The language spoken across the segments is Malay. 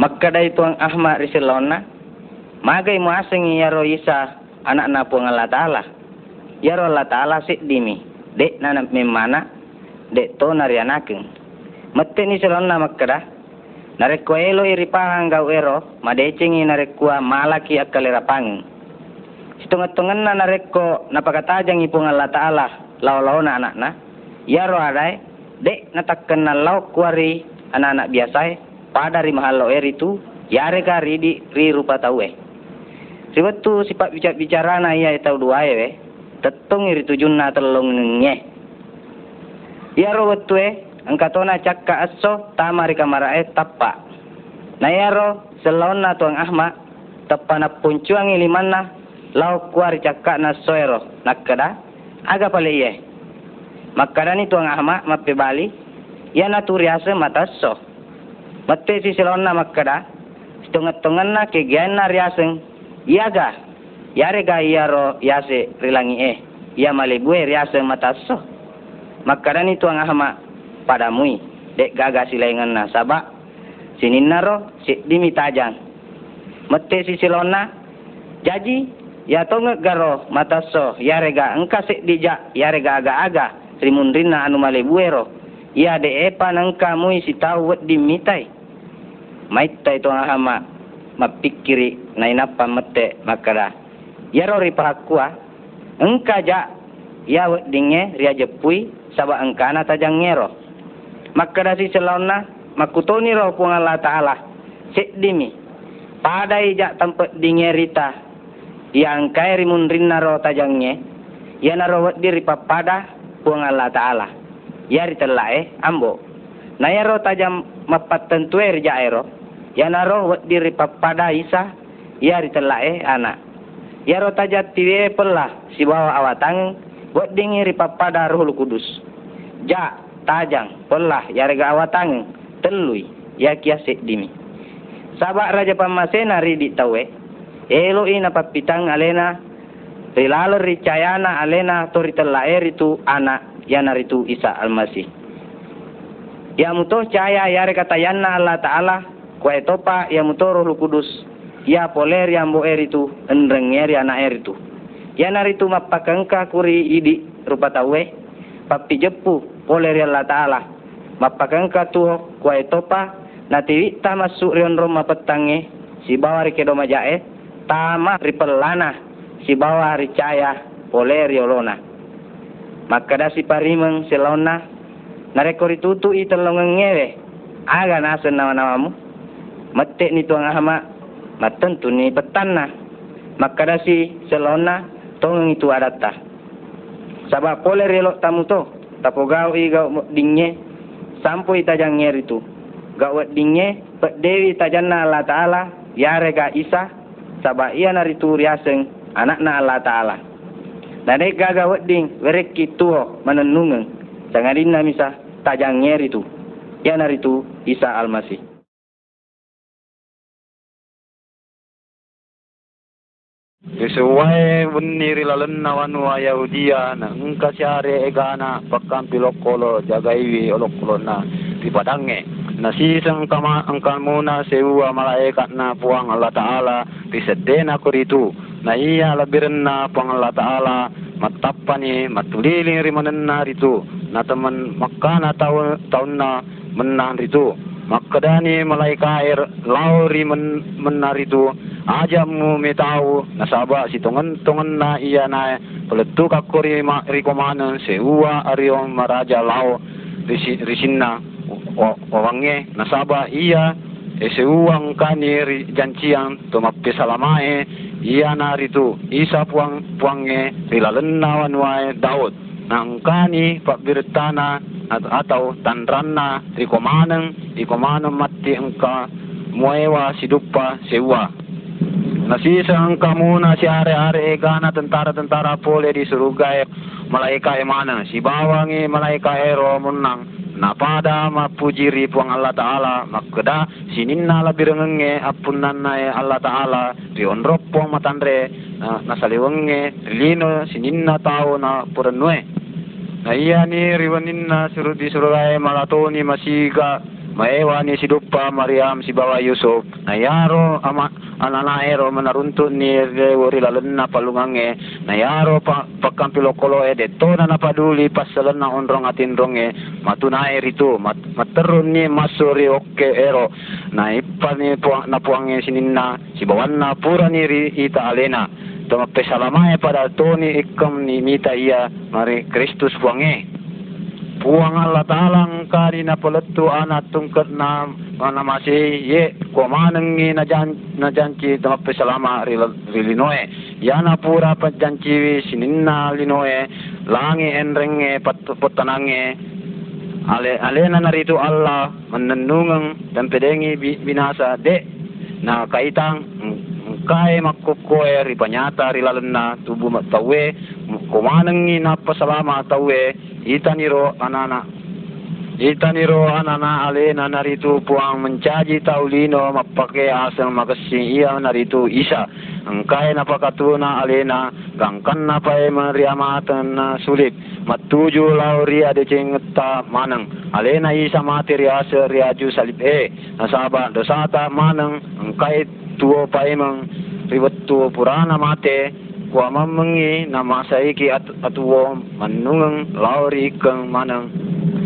Makkada itu ang Ahmad risilona. Magay mo asing yaro isa anak na po ng Allah Ta'ala. Yaro Allah Ta'ala dimi. De na na mimana. De to narianaking. Mati ni silona makkada. Narekko elo iripahang gaw ero. Madecingi narekwa malaki at kalirapangin. Situngat-tungan na narekko napakatajang ipong Allah Ta'ala. Law-law na anak na. Yaro aday. De natakkan na law kuwari anak-anak biasay pada ri mahalo er itu yare ri di ri rupa tau eh? Tu sifat bicara bicara na iya tau dua eh tetong iri tujun na telung nge ya ro wetu eh? Angkatona cakka aso tamari kamara eh? Tappa na ya ro selon na tuang ahma tappa na puncuang iliman na lau kuari cakka na soero nakada aga pale iya makada ni tuang ahma mape bali ya naturiasa matasso Mati si silon na makada. Tungat-tungan na kigyan na riyaseng. Iyaga. Yare ga iyaro yase rilangi eh. Iya malibue riyaseng mataso. Makada nito ang ahama padamui. Dek gaga silaingan na saba. Sinin na ro si dimitajang. Mati si silon na. Jaji. Ya tonga garo mataso. Yare ga engka si dija. Yare ga aga-aga. Rimundrin na anu malibue ro. Iya de epa nangka mui si tau wet dimitai maita itu nga hama mapikiri na inapa mate makara yaro ri pahakua engka ja ya dinge ria jepui saba engka na tajang ngero. Makara si selauna makutoni ro pung Allah taala sik dimi. Pada ija tempat dinge rita yang kai rimun rinna ro tajangnya ya naro diri papada pung Allah taala. Ya ritelae ambo. Na ya ro tajam mapat tentu er ja ero Ya naro diri papada isa ya ritelae anak. Ya rota jati we pelah si bawa awatang buat dingiri papada roh kudus. Ja tajang pelah ya rega awatang telui ya kiasik dimi. Sabak raja pamasena ridi tawe. Elo ina papitang alena Rilalo ricayana alena tori telaer itu anak yana itu Isa Almasih. Ya mutoh caya ya rekata yana Allah Ta'ala kwa etopa ya mutoro lu kudus. Ya poler ya mbo eritu enrenger ya na eritu ya naritu mapakangka kuri idi rupa tawe papi jepu poler ya Allah taala. Mapakangka tu kwa etopa nati ta masuk rion roma petange si bawa ri kedo majae tama ripelana si bawa ri caya poler ya lona. Maka dasi parimeng selona narekori tutu i telongengewe aga nasen nama-namamu metik ni tuang ahma matan tu ni petan na maka dasi selona tong itu adata sabab pole relok tamu to tapo gau i gau dingye. Sampo ita jangyer itu. Gau dingye pek dewi tajana Allah taala yare ga isa sabab ia nari tu riaseng anak na Allah taala. Nade gaga wedding werek kitu manenung jangan dinna misa tajangyer itu. Ya nari tu Isa Al-Masih Isuwai buniri lalun nawan wa Yahudia na ngka siare egana pakam pilokolo jagaiwi olokolo na dipadange. Na sisang kama angkan muna sewa malaikat na puang Allah Ta'ala disedena kuritu. Na iya labirin na puang Allah Ta'ala matapani matuliling rimanan na rito. Na teman makana tahun, na menang Makadani malaikair lauri men menaritu ajamu metau nasaba si tongan tongan na iya na. Peletu kakori ma rikomana seua ario maraja lau risinna. Owange nasaba iya eseuang kani janciang to mappe salamae iya na ritu isa puang puange rilalennawan wae daud. Nangkani pak birtana atau tanranna di komanang di komanang mati engka muewa sidupa sewa nasisa engka muna si are are egana tentara tentara pole di surga malaika emana si bawangi malaika ero munang napada mapuji ripuang Allah Ta'ala makeda sininna la birengenge e Allah Ta'ala di onropo matandre nasaliwenge lino sininna tau na purenue Na iya ni riwanin na suru di surugai malatoni masiga maewa ni si Dupa Mariam si bawa Yusuf. Na yaro ama anana ero menaruntut ni rewori lalenna palungange na yaro pa pakampilo kolo e de tona na paduli pasalena onrong atin ronge matuna eritu mat, materun ni masuri oke ero. Na ipa ni puang, na puange sininna si bawanna pura ni ita alena Tama pesalamae pada toni ikam ni mita ia mari Kristus puange puang Allah Ta'ala ngkari na paletu anak tungkat na mana masih ye ko manengi na jan na janci tama pesalama rilinoe ya na pura pa janci sininna linoe langi enrenge pat potanange ale ale na naritu Allah menenungang dan pedengi binasa de. Na kaitang kai makkokoe ri panyata ri lalenna tubu matawe kumanengi na pasalama tawe itaniro anana itaniro anana ale na naritu puang mencaji taulino mapake asal makasi ia naritu isa. Engkai na pakatuna alena gangkan na pae mariamatan na sulit. Matuju lauri ade cengta manang alena isa mati riasa riaju salib e nasaba dosata manang engkai tuo paimang riwetu purana mate kwa mamengi nama saiki at atuo manungang lauri kang manang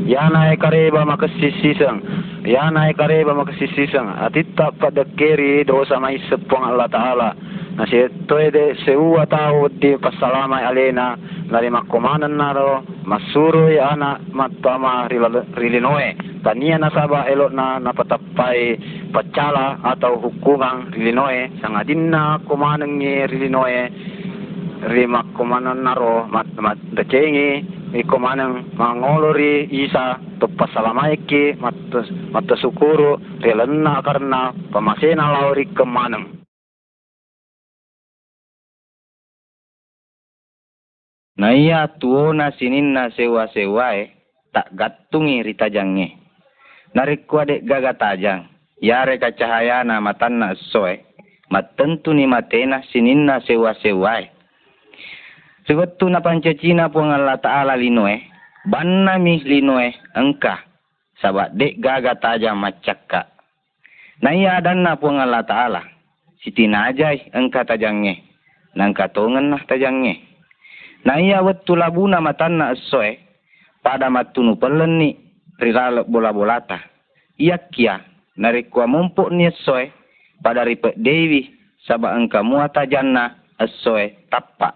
yana e kareba makasisisang yana e kareba makasisisang atitta pada keri dosa mai sepong Allah taala. Na si toede seua tau di pasalama alena dari makomanan naro masuru ya ana matama rilinoe. Tania nasaba elok na napatapai pacala atau hukuman rilinoe sangadinna kumanengi rilinoe rima kumanan naro mat mat decengi. I kumaneng mangolori isa tupas salamaiki mat mat sukuru rilenna karena pemasena lauri kemaneng Na iya tuona sininna sewa-sewae tak gatungi ritajange narikku adek gaga tajang yare ka cahaya na matanna soe. Matentu ni matena sininna sewa sewai Sebettu na pancacina puang Allah Ta'ala linoe, banna mi linoe engka, sabat dek gaga tajam macakka. Na iya adanna puang Allah Ta'ala, siti najai engka tajangnya, nangka tongen nah tajangnya. Na iya wettu labuna matanna soe, pada matunu peleni riralo bola bolata. Ia kia nari kua mumpuk ni soe pada ripet dewi sabak engka muata janna soe tapak.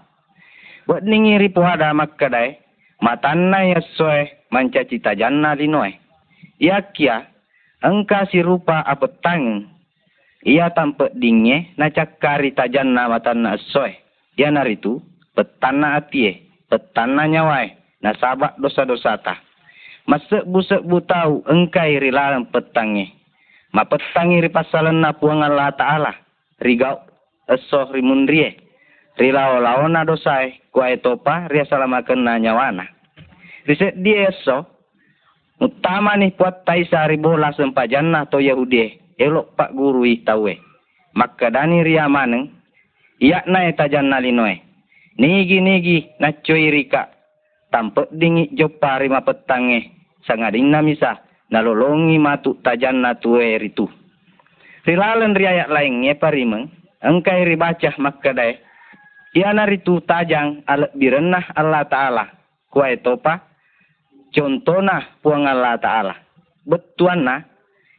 Buat ningi ripu hada makkadai matanna ya soe manca cita janna linoe. Ia kia engka si rupa apetang ia tampak dingye na cakari tajanna matanna soe. Ia naritu petana atie petana nyawai na sabak dosa-dosa tah. Masuk busuk bu tahu engkai rilalang petangi. Ma petangi ri pasalan na puang Allah Ta'ala. Rigau esoh rimundrie. Rilau laona dosai kuai topa ria salamakan na nyawana. Riset dia eso. Utama ni puat taisa ribola sempajanna to Yahudi. Elok pak guru itawe. Maka dani ria maneng. Iyak na etajanna linoe. Nigi nigi na cuy rika. Dingi jopa rima petangi sangading na misa nalolongi matu tajan na tuwe ritu. Rilalan riayat lain nge parimeng, engkai ribacah makkadai, iana ritu tajang alat birenah Allah Ta'ala, kuai topa, contohna puang Allah Ta'ala. Betuan na,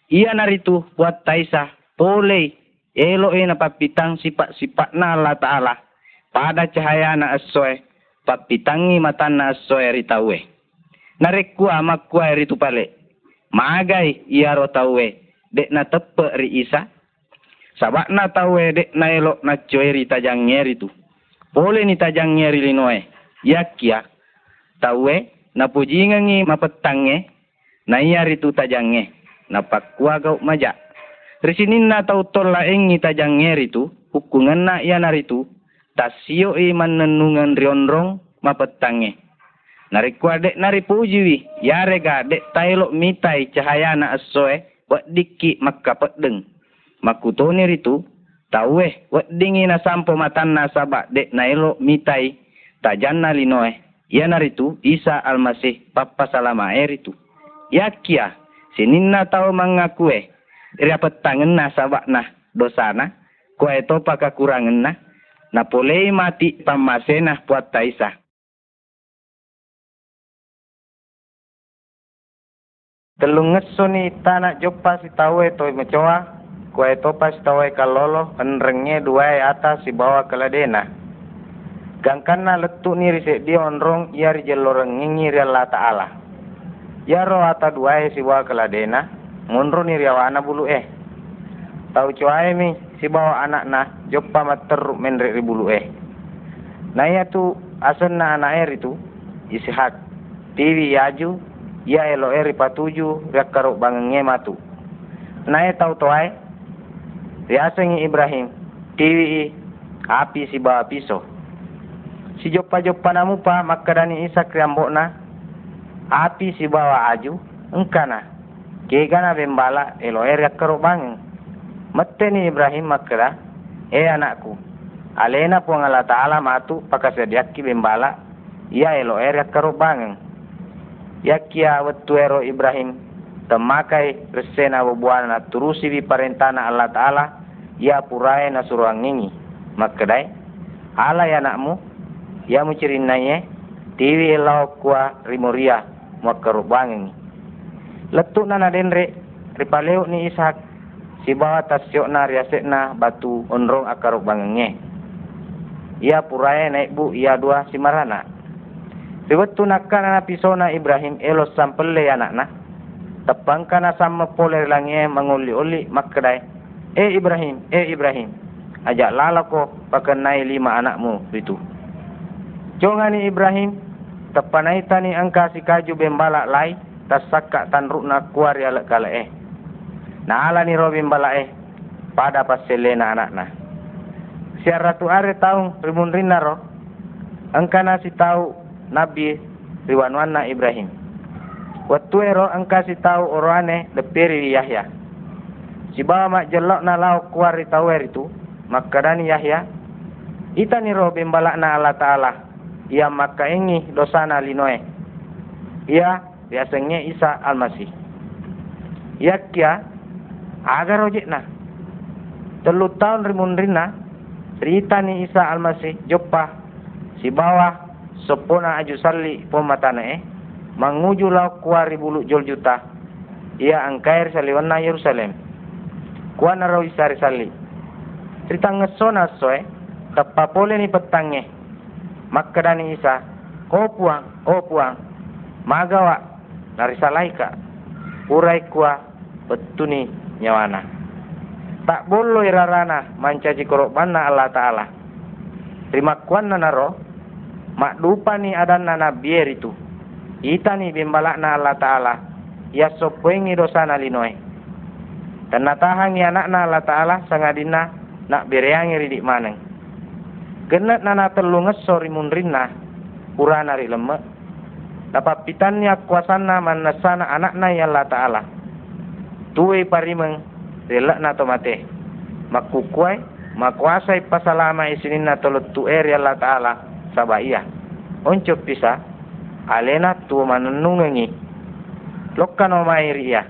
iana ritu buat taisa, polei, elo ena papitang sifat-sifat na Allah Ta'ala, pada cahaya na asoe, papitangi mata na asoe ritawe narik kuah mak kuah ri tu pale. Magai ia ro tawe dek na tepe ri isa. Sabak na tawe dek na elok na cuy ri tajang ngeri tu. Boleh ni tajang ngeri li noe. Ya kia. Tawe na puji ngangi mapetange. Na ia ri tu tajang nge. Na pak kuah gau majak. Risinin na tau tol la engi tajang ngeri tu. Hukungan na ia nari tu. Tasio i manenungan rionrong mapetange. Nari dek nari puji Yare dek tailo mitai cahaya na asoe. Wak diki makka pedeng. Makuto ni ritu. Tawe wak dingi na sampo matan na sabak dek nailo mitai. Tajan na linoe. Ya naritu Isa al-Masih Papa Salama eritu. Ya kia. Sininna tahu mengakue. Ria petangen na sabak na dosana. Kue topa kekurangan na. Na polei mati pamasena puat taisa. Telung ngesuni tanah jopa si tawe toy mecoa. Kue topa si tawe kalolo. Enrengnya dua atas si bawah keladena. Gangkana letuk ni risik dia onrong. Ia rijeloreng ngingi Allah Ta'ala. Ya roh ata dua si bawah keladena. Munro ni riawana bulu eh. Tahu cuai mi si bawa anak na jopa mater menrek ribulu eh. Nah ya tu asen na anak air itu ishak. TV yaju ya elo eri patuju rak karuk bangenge matu. Nah ya tahu tuai riasengi Ibrahim TV api si bawa pisau. Si jopa jopa namu pa makadani isak riambok na api si bawa aju engkana Kegana bembala elo er yakkaro bang. Mette ni Ibrahim makra e anakku. Alena puang Allah Ta'ala matu pakasediakki bembala ia elo er yakkaro bang. Yakia wetu ero Ibrahim temakai resena bubuana turusi bi parentana Allah Ta'ala ia purai na suruang ngingi. Makdai ala ya anakmu ya mucirin naye tiwi elau kuah rimoria makaro bang letuk na nadenre ripaleo ni Ishak si bawa tasyok na riasek na batu onrong akar bangenge. Ia puraya naik bu ia dua si marana. Riwetu nakkan na pisona Ibrahim elos sampele anak na. Tepangkan na sama poler langi menguli-uli makkedai. Eh Ibrahim, eh Ibrahim. Ajak lala ko pakenai lima anakmu itu. Jongani Ibrahim, tepanai tani angka si kaju bembalak lai tasakka tan rukna kuari alak kala eh. Na ala ni robin bala eh. Pada pas selena anak na. Siar ratu are tahu rimun rina ro. Angka nasi tahu Nabi riwanwan na Ibrahim. Waktu ero angka tahu orane leperi Yahya. Si bawa mak jelok na lau kuari tahu er itu. Makadani Yahya. Ita ni robin bala na Allah Ta'ala. Ia maka ingi dosana linoe. Ia biasanya Isa Al-Masih. Ya kia, agar ojek. Telu tahun rimun rina, cerita ni Isa Al-Masih, jopa, si bawah, sepona aju sali pematana eh, menguju lau kuari bulu jol juta, ia angkair saliwana Yerusalem. Kuana rau Isa sali. Cerita ngesona soe, tepapole ni petangnya, maka dani Isa, oh puang, oh puang, magawa narisalaika urai kuah betuni nyawana. Tak bolo irarana mancaji korokbanna Allah Ta'ala. Terima kuanna naro mak dupa ni adanna nabier itu. Ita ni bimbalakna Allah Ta'ala. Ya sopengi dosana linoe dan natahangi anakna Allah Ta'ala sangadina nak bereangi ridik maneng. Genat nana telunges sori munrinna urana ri lemek dapat pitannya kuasana manasana anakna ya Allah Ta'ala. Tuwe parimeng relak na tomate. Makukuai, makuasai pasalama isinin na tolot tuer ya Allah Ta'ala sabaya. Oncok pisa, alena tuwa manunungengi. Lokkan o mairiya.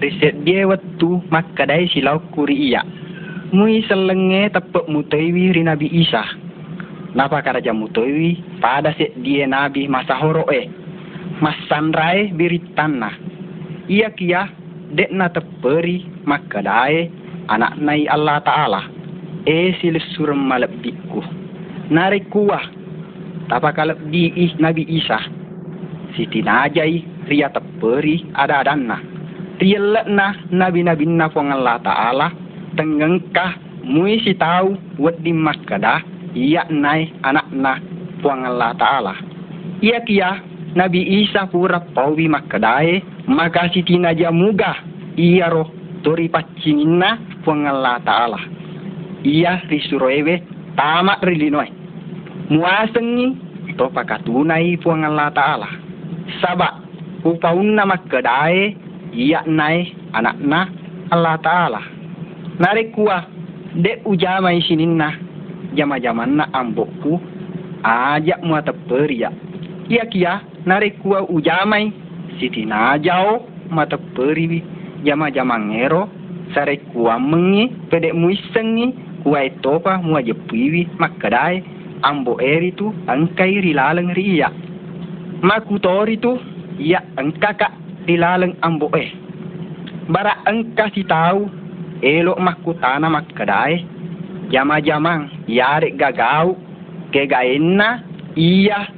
Riset dia waktu makadai silau kuri iya mui selenge tepuk mutaiwi ri Nabi Isa. Napa kada jam mutaiwi pada se dia Nabi masa horoe. Mas sandrai biritana. Ia kia dek na teperi makadai anak nai Allah Ta'ala. E silis suram malap diku. Nari kuah. Tapa kalap di Nabi Isa. Siti najai ria teperi ada adanna. Ria na Nabi-Nabi na Allah Ta'ala tengengkah mui si tahu wad di Makkah ia nai anak na puang Allah Ta'ala. Ia kia Nabi Isa pura pawi Makkah maka si tina jamuga ia roh tori pacingina puang Allah Ta'ala. Ia risuroewe tamak rilinoi. Muasengi to pakatunai puang Allah Ta'ala. Sabak upaunna Makkah ia nai anak na Allah Ta'ala nare kuwa de ujama isininna jama jamanna ambokku aja muata peria Ia kia narik kua ujamai siti najau mata periwi jama jama ngero sare kua mengi pedek muisengi kua etopa mua jepiwi makadai ambo eri tu angkai rilaleng ria makutori tu ia angkaka rilaleng ambo eh. Bara angka si tahu elok makutana makadai jama jamang yare gagau ke gaenna iya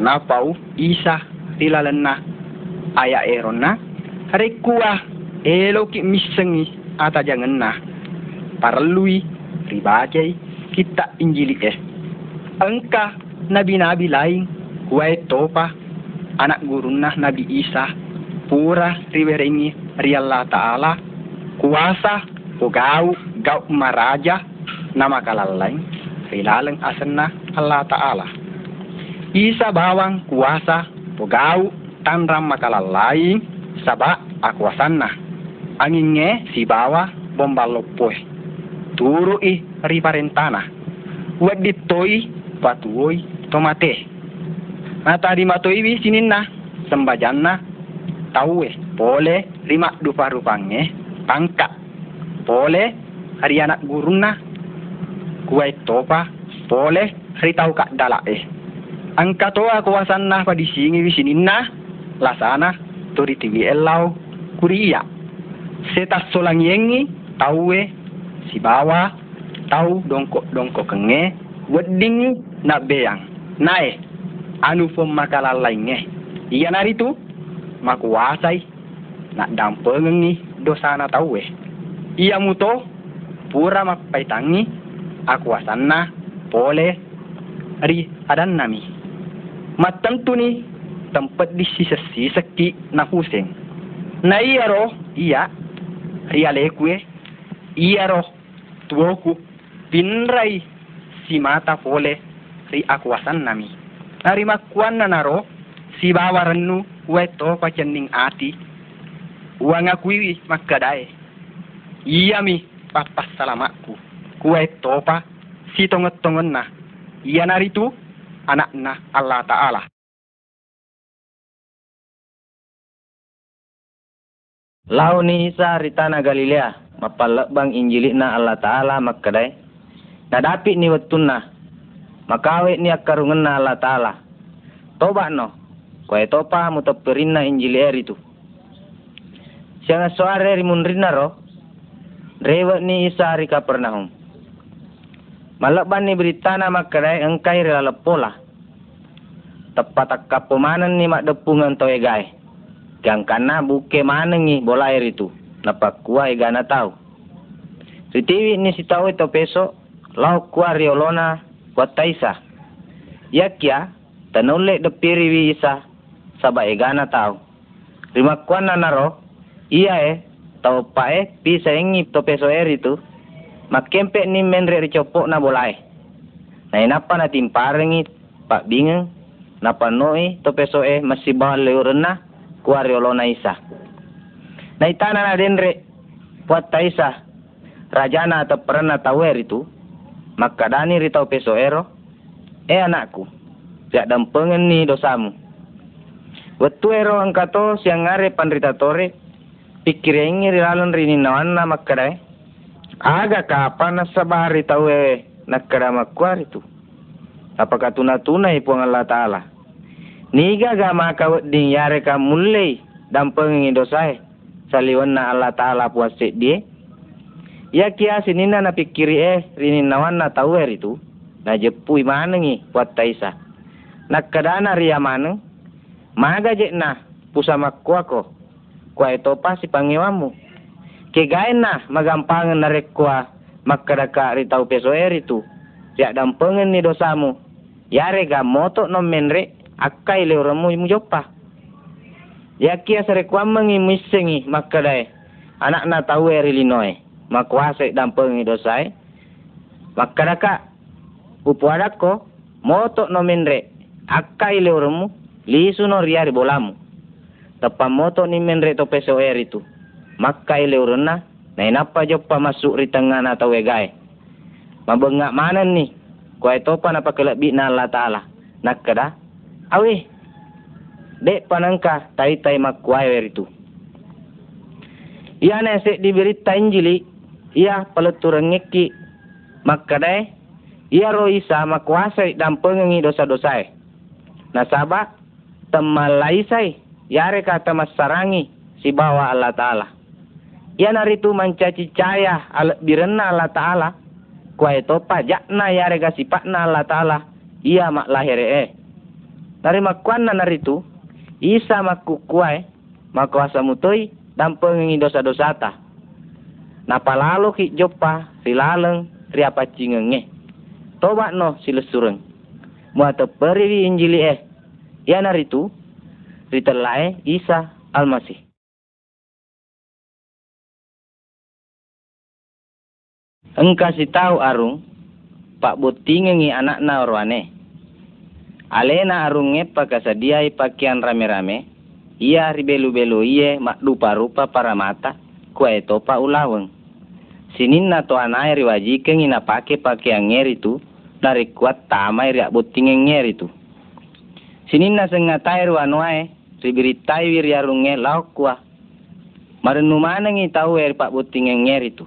napau isa tilalenna aya eronna rekua eloki misengi. Ata janganna parlui. Ribajai kita injili eh. Engka nabi-nabi lain. Kuai topa. Anak gurunna nabi isa. Pura riwerengi ri Allah Ta'ala. Kuasa. Pugau gau maraja. Nama kalalain rilaleng asenna Allah Ta'ala. Isa bawang. Kuasa. Pegau tanram makalah lain sabak akuasanna. Anginge si bawa bombalopoi. Turu i riparentana. Wad ditoi patuoi tomate. Mata di matoi wi sininna sembajanna taue pole lima dupa rupange pangka pole hari anak guruna kuai topa pole hari tau kak dalak eh ang katoa kuwasan na padisingi wisinin na lasana tori tiwi elau kuriya setas solang yengi tauwe si bawa tau dongko dongko kenge wedding na beyang. Nae anu fom makalalai iya nari tu makuasai na dampengi dosana tauwe iya muto pura mapaitangi aku wasanna pole ri adan nami. Matam tu ni tempat di sisa sisa ki na huseng. Na iya ro, iya, ria lekue, iya ro, tuoku, pinrai. Si mata fole ri akwasan nami. Nari makuan na naro, si bawa renu, weto pacening ati, uang akui makadai. Iya mi, papas salamaku, kue topa, si tongot-tongon na. Iya nari tu, anakna Allah Ta'ala. Lau ni Isa ritana Galilea, mapalabang injilik na Allah Ta'ala makadai. Nadapi ni watuna, makawe ni akarungan na Allah Ta'ala. Toba no, kaya topa mutapirin injili eri tu. Siang suare rimun rina ro, rewa ni Isa rika pernahum. Malakban ni berita na makadai engkai rela pola. Tepat akap pemanen ni mak depungan to Gang kana buke mana ni bola air itu. Napa kuah ega na tahu. Si tiwi ni si tahu itu peso. Lau kuah riolona kuat taisa. Ya kia tanule depiri wi isa. Saba ega na tahu. Rima kuah na naro. Iya eh. Tau pa eh. Pisa ingi to peso air itu makempe ni menre ri copok na bolai. Na inapa na timparengi pak bingeng na panoi to peso e masih bahal leurena kuari olona isa. Na itana na denre buat taisa rajana atau pernah tawer itu makadani ri tau peso ero e anakku jak dampengen ni dosamu. Wetu ero angkato siang ngare pandrita tore pikirengi ri lalon rini nawana makadai Aga kapan sabari tahu eh nakara makwar itu. Apakah tuna-tuna ipu Allah Ta'ala? Niga ga maka ding yare ka mulai dampeng dosai. Saliwan na Allah Ta'ala puasik dia. Ya kia sinina na pikiri eh rini nawan na tahu er itu. Na jepui mana ngi buat taisa. Nakadana ria mana? Maga je na pusama kuako. Kuai topa si pangewamu kegain na magampangan na rekwa makadaka ritau peso itu. Siak dampengen ni dosamu. Yare ga moto no menre akai le oramu imu jopa. Ya kia serekwa mengi misengi makadai. Anak na tahu eri linoe. Makuasa dampengi dosai. Makadaka upu adako moto no menre akai le oramu lisu no riari bolamu. Tapa moto ni menre to peso itu makai leurna na inapa jo pa masuk ri tengah na tau egai mabengak mana ni ko itu pa na pakela bi na Allah taala nakada awi dek panangka tai tai makuai itu. Ia nese diberita Injili, ia peleturan ngeki, maka dai, ia roh isa makuasai dan pengengi dosa-dosa. Nasabah, temalai sai, yare kata masarangi, si bawa Allah Ta'ala. Ia naritu mencaci caya birena Allah Ta'ala, kuai topa jakna yare kasipakna Allah Ta'ala, ia mak lahir eh. Nari makuan naritu, isa maku kuai, makuasa mutui, dan pengengi dosa-dosa ta. Napa lalu ki jopa silaleng riapa cingenge. Toba no silesureng. Muata periwi injili eh. Ya naritu ritelae Isa Almasih. Engkau si tahu arung, Pak Butingengi anak na orwane. Alena arungnya pakasadiai pakaian rame-rame, ia ribelu-belu iye mak rupa-rupa para mata kue topa ulaweng. Sinin na to anai riwaji kengi na pake pakaian ngeri tu dari kuat tamai riak buting ngeri tu. Sinin na sengatai ruanuai ribiritai wiriarunge lauk kuah. Marenu mana ngi tahu eri pak buting ngeri tu.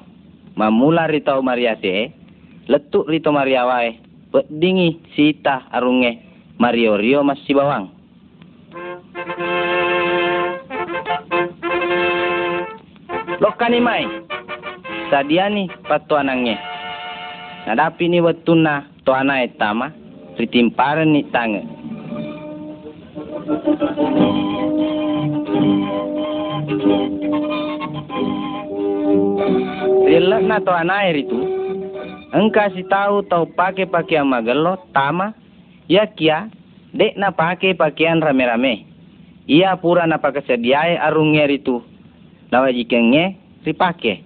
Mamula ritau mariase letuk rito mariawai pedingi sita arunge mario rio masih bawang. Lokani mai. Sadiani patu anangnya. Nadapi ni wetuna to ana etama ritimparan ni tangan. Rilak na to ana itu. Engkau si tahu tau pakai pakaian magelo tama ya kia dek na pakai pakaian rame-rame. Ia pura na pakai sediai arungnya itu. Nawa jikengnya ripake.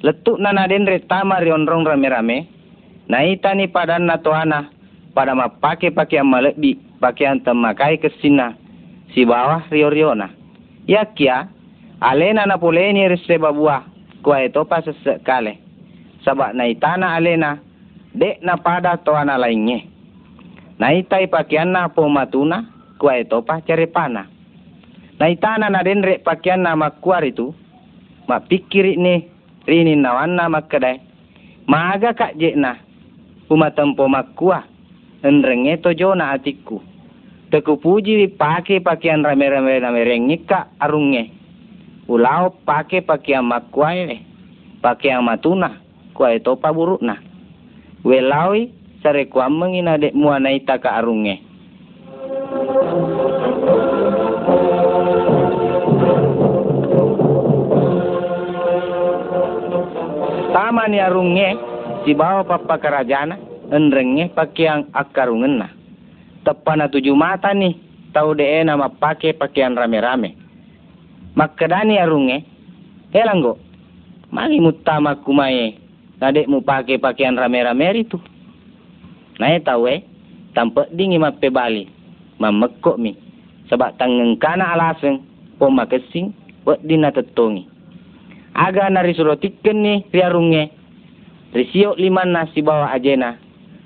Letuk na naden retama rionrong rame-rame. Na ita ni padan na toana pada ma pakai pakaian malebi pakaian temakai kesina si bawah rio-riona. Ya kia alena na poleni reseba buah kuah itu pas sekali. Sebab na itana alena dek na pada toana lainnya. Na itai pakaian na pomatuna kuah itu pas cari panah. Na itana na denre pakaian nama kuar itu, ma pikir ni rini nawan nama kedai. Ma aga kak je na, uma tempo makua, enrenge to jo na atiku. Teku puji pakai pakaian rame-rame rame rengi kak arunge. Ulau pakai pakaian makua ini, pakaian matuna, kuai topa buruk na. Welawi sare kuam mengina dek muana ita ka arunge. Tama ni arungnya si bawa papa kerajaan enrengnya pakaian akarungan na. Tepana tujuh mata ni tahu deh nama pakai pakaian rame-rame. Makadani arungnya helanggo mari mutama kumaye nadek mu pakai pakaian rame-rame itu. Nah tahu eh? Tampak dingin mape bali mamekok mi. Sebab tangan kana alasan poma kesing buat dina tetongi aga nari surotikken ni riarunge risio lima nasi bawa ajena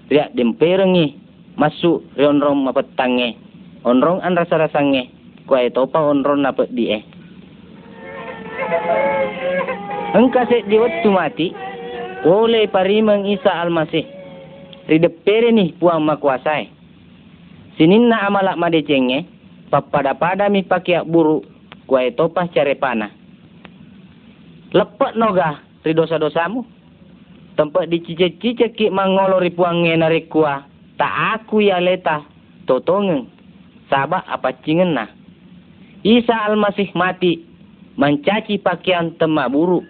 riak demperengi masuk rionrong mapetange onrong an rasa rasange kuai topa onrong napet die engka se di waktu mati oleh parimang Isa Almasih ridepere ni puang makuasai sinin na amalak madecenge papada-pada mi pakai buruk kuai topa care panah Lepak noga ri dosa-dosamu. Tempat dicicik-cicik ki mangolori puange nari kuah. Tak aku ya leta. Totongen. Sabak apa cingen nah. Isa almasih mati. Mencaci pakaian temak buruk.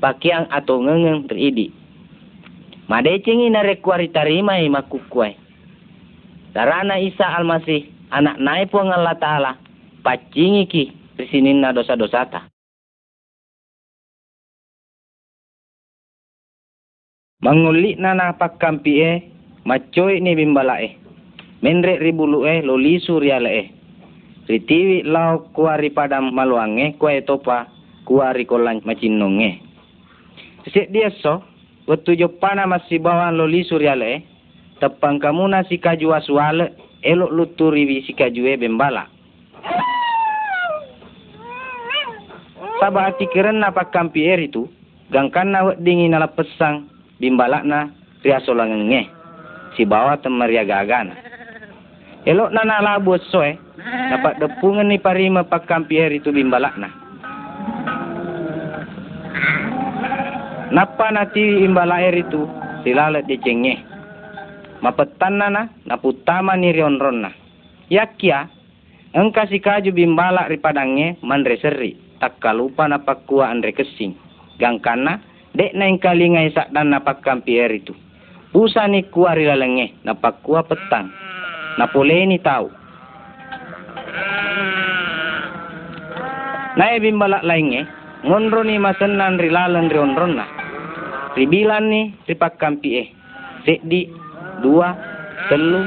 Pakaian atau ngengeng teridi. Madecengi nari kuah ritarima maku kuai. Darana Isa almasih. Anak naik puang Allah Ta'ala. Pacingi ki. Risinin na dosa-dosa ta. Mangulik na napakampi e, macoy ni bimbala e. Menre ribulu e, loli surya le e. Ritiwi lau kuari padam maluange, kue topa, kuari kolan macinong e. Sesek dia so, waktu jopana masih bawa loli surya le tepang kamu nasi kaju asuale, elok luturi si kaju e bimbala. Sabah ati keren na pakampi er itu, gangkan na dingin na pesang, bimbalak na ria solangenge, si bawa temaria gagana. Elok na nalabu soe, dapat depungan ni parima pakampi er itu bimbalak na. Napa nanti imbala air itu silalat di cengge. Mapetan nana naputama ni rion na. Yakia engka si kaju bimbala ripadange mandre seri tak kalupa napa kuah andre kesing. Gangkana dek na ing kalinga isak dan napa kampi air itu. Pusa ni kuah rilalenge napa kuah petang. Napole ni tahu. Nai bimbala lainnya, ngonro ni masenan rilalan rion na ribilan ni ripak kampi eh. Sekdi dua telu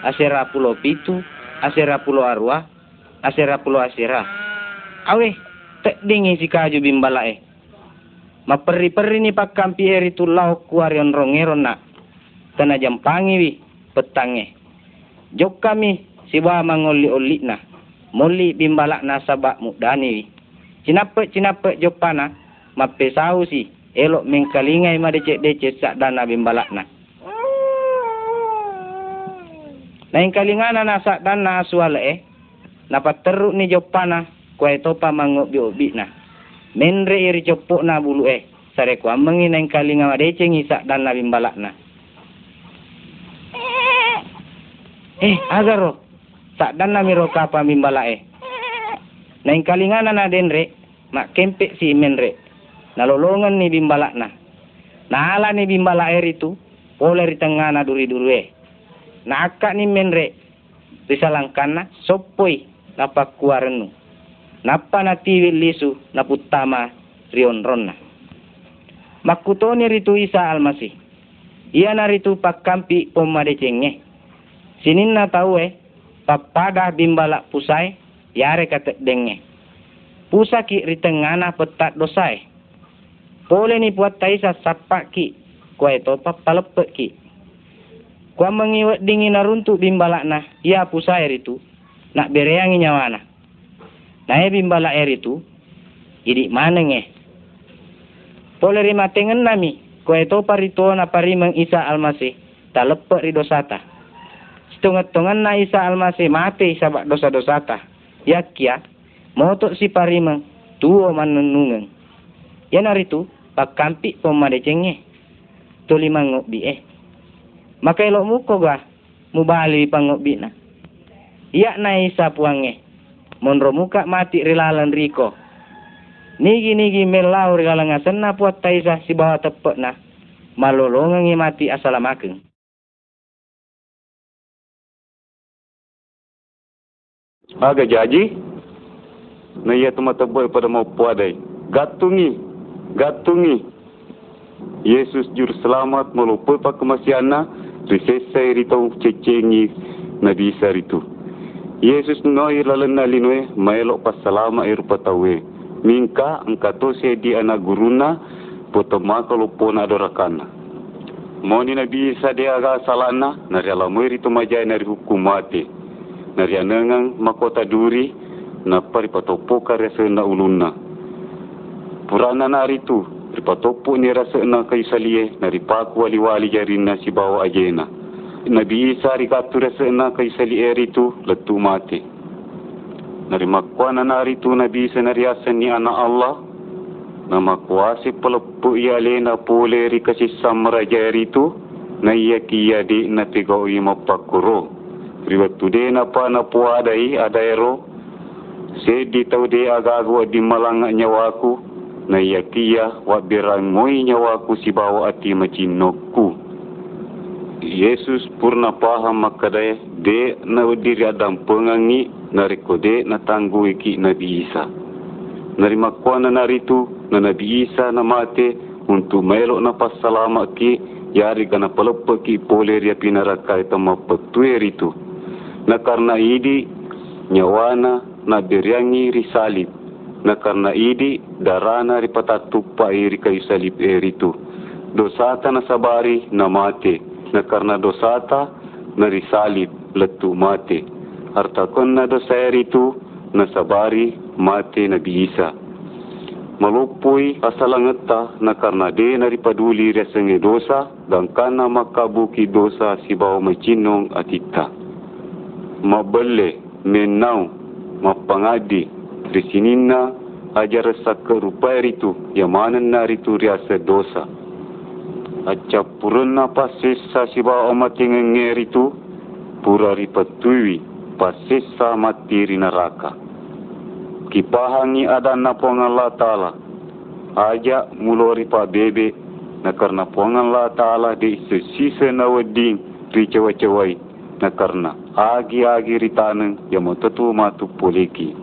asera pulau pitu asera pulau arwah asera pulau asera. Awe tek dingi si kaju bimbala eh. Ma peri peri ni pak kampi eh itu lau kuarion rongeron nak. Tena jampangi wi petange. Jok kami si bawa mangoli oli na. Moli bimbala na sabak mudani wi. Cinapek cinapek jok pana. Ma pesau si elok mengkalingai ma decek decek sak dana bimbalak na. Ing kalingana na sak dana asuala eh, napa teruk ni jopana kuai topa mangok bi obi na. Menre iri jopok na bulu eh, sare ku amengi na ing kalinga ma decek ngi sak dana bimbalak na. Eh, agaro, sak dana miro kapa bimbalak eh. Na ing kalingana na denre, mak kempek si menre nalolongan ni bimbala na. Naala ni bimbala air itu, boleh di tengah na duri duri eh. Naka ni menre, risalangkan na, sopoi, napa kuarenu. Napa na tiwil lisu, naputama rion ronna. Makuto ni ritu isa almasih. Ia na ritu pakampi pomadecenge. Sinin na tahu eh, papada bimbala pusai, yare kata denge. Pusaki ritengana petat dosai. Boleh ni buat taisa sapak ki. Kau itu apa palepek ki. Kau mengiwat dingin naruntuk bimbalak na. Ia pusa air itu. Nak bereangi nyawa na. Nah ya bimbalak air itu. Jadi mana nge? Boleh rima tengen nami. Kau itu parito na parimeng isa almasih. Tak lepek ri dosata. Setengah-tengah na isa almasih mati sabak dosa-dosata. Ya kia. Motok si parimeng. Tuo manenungen. Ya pakampi pemade cenge to lima ngobi eh. Maka elok muko ga mubali pangobi na iya na isa puange monro muka mati rilalan riko. Nigi nigi melau rilalan ngasen na puat taisa si bawa tepek na malolongan mati asalamakeng Aga jaji, na iya tumataboy pada mau puadai. Gatungi, gatungi. Yesus jur selamat melupa pak kemasiana risesai rito cecengi nabi saritu Yesus noi lalan nalinwe maelo pas salama iru patawe minka angkato se di ana guruna potoma kalau pona dorakana Moni nabi isa dia aga salana nari alamoi rito majai nari hukumate anengang makota duri na paripatopo karya na uluna purana na aritu ripatopo ni rasa na kay salie na ripaku wali-wali jarin na si bawa ajena nabi isa rikatu rasa na kay salie aritu mati. Na rimakwa na naritu nabi isa nariasan ni anak Allah. Na makwasi pelepu iya lena pole rikasi samra jaritu na iya kia di na tiga ui mapakuro riwatu de na pa na puadai adaero se di tau de agagu di malanga nyawaku na yakia wa birangoi nyawa ku si ati macinoku. Yesus purna paham makadaya de na diri adam pengangi na rekode na tanggu iki Nabi Isa. Nari makwa na naritu na Nabi Isa na mate untuk melo na pasalama ki yari kana palepa ki poleria pinaraka ita mapatue ritu. Na karna idi nyawana na beriangi risalib na karena idi darana ripata tupa iri kayu salib eritu. Dosata na sabari na mate, na karena dosata na risalib letu mate. artakon na dosa itu nasabari mati Nabi Isa. Malupui asalangeta na karena de nari paduli resenge dosa dan kana makabuki dosa si bawa macinong atita. Mabele menau mapangadi risinina ajar sakka rupa itu yamanan nari tu riasa dosa. Aca purna pasisa si bawa matingenge itu pura ripatui pasisa mati rinaraka kipahangi ada na pongan la taala aja mulori pa bebe na karna pongan la taala de sisa na wading ri cewa cewai na karna agi agi ritane ya motatu matu poleki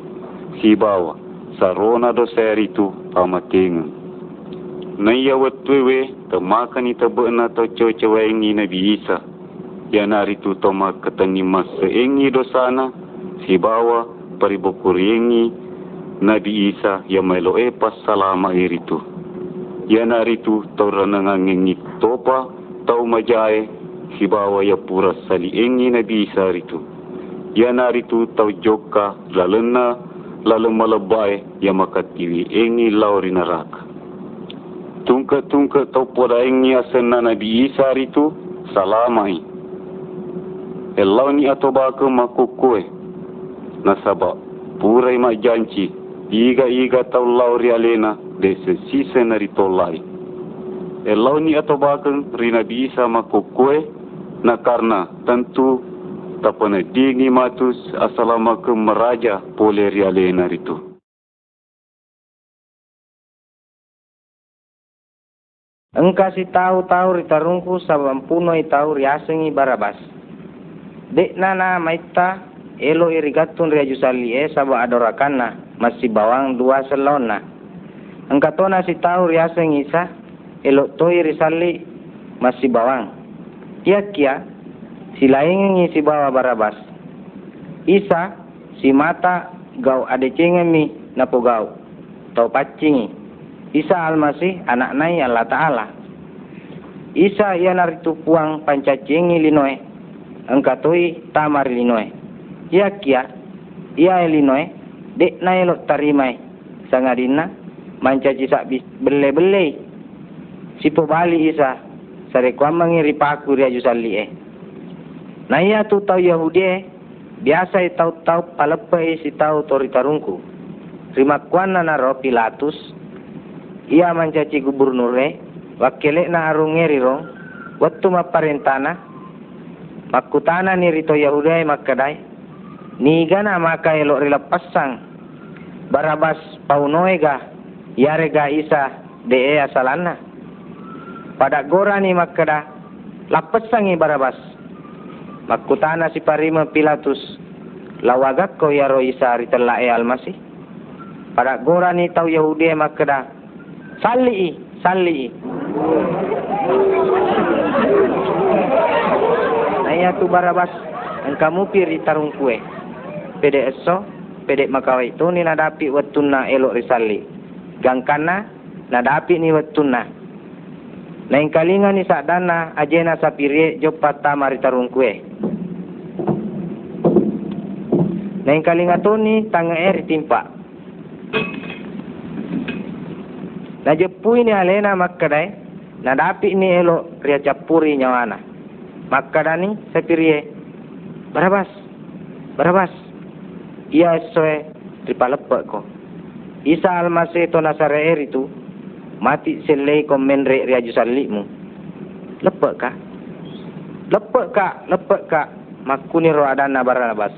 si bawa sarona do seritu pamating na ya watwewe ta makani ta bena to cewa cewai ni nabi isa ya naritu to makatani mas engi do sana si bawa paribokuriengi Nabi Isa yang meloe pas salama iritu. Ya renangan ngengi topa tau majae hibawa ya pura sali engi Nabi Isa ritu. Ya naritu tau joka lalena lalu melebai ya makatiwi engi lauri neraka. Tungka-tungka tau poda engi asena Nabi Isa ritu salamai. Elau ni atau baka makukue. Nasabak purai mak janji iga iga tau lau rialena de se sise nari tolai. E lau ni ato bakang rina bisa mako kue na karna tentu tapana dingi matus asalama ke meraja pole rialena ritu. Engkau si tahu-tahu ritarungku sabam puno i tahu riasengi barabas. Dek nana maita elo irigatun riajusali e sabah adorakanna masih bawang dua selona. Engkau tahu nasi tahu riasa ngisa, elok toi risali masih bawang. Kia kia, si lain ngisi bawa barabas. Isa, si mata gau ade cengemi napo gau. Tau pacingi. Isa almasih anak nai Allah Ta'ala. Isa ia naritu puang pancacingi linoe. Engkau toi tamar linoe. Kia kia, ia linoe dek na elok tarimai sangadina mancaci sak bele bele sipo bali isa sare kwa mangiri paku ria jusali eh na iya tu tau yahudi biasa tau tau palepe si tau tori tarungku. Terima kuana na ro pilatus. Ia mancaci gubernur wakile na arungeri rong waktu ma parentana makutana ni rito yahudi makadai. Ni gana maka elok rila pasang. Barabas paunoega yarega isa de asalana. Pada gora ni makada lapasangi barabas makutana si parima pilatus. Lawagak ko yaro isa ritella e almasi pada gora ni tau yahudi makada salli salli Naya tu barabas. Engkamu piri tarung kue. Pede eso pede makawai tu ni nadapi watuna elok risali. Gangkana nadapi ni watuna Nain kalinga ni sadana ajena sapire jopata mari tarung kue. Nain kalinga tu ni tanga eri timpa. Na jepui ni alena makkadai nadapi ni elok ria capuri nyawana. Makkadani sapire Barabas. Barabas ia soe tripalepa ko. Isa almase to nasare itu mati selei ko menre ria jusalikmu. Lepa ka? Lepa ka? Lepa ka? Makuni ro adana barabas.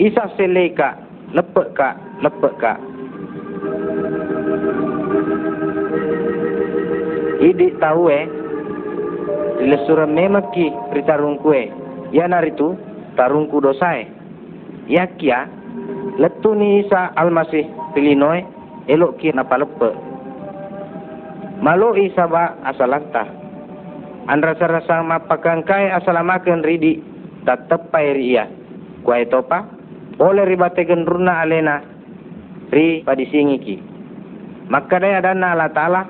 Isa selei ka? Lepa ka? Lepa ka? Idi tahu eh, Ila surah memaki ritarung kue. Ya naritu tarungku dosae yakia letu ni isa almasih pilinoi elok ki napalepe malu isa ba asalanta andra sarasa mapakangkai asalamaken ridi tak tepai ria kuai topa oleh ribate gendruna alena ri padisingi ki maka daya dana ala ta'ala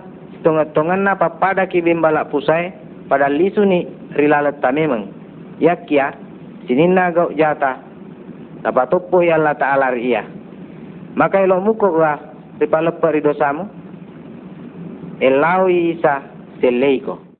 tongan-tongan na papada ki bimbala pusai pada lisu ni rilalet tamemeng yakia Sinina gau jata. Dapat tupu ya Allah Ta'ala ria. Maka ilo muko Sipalot parido sa mo. Elawi isa sileiko.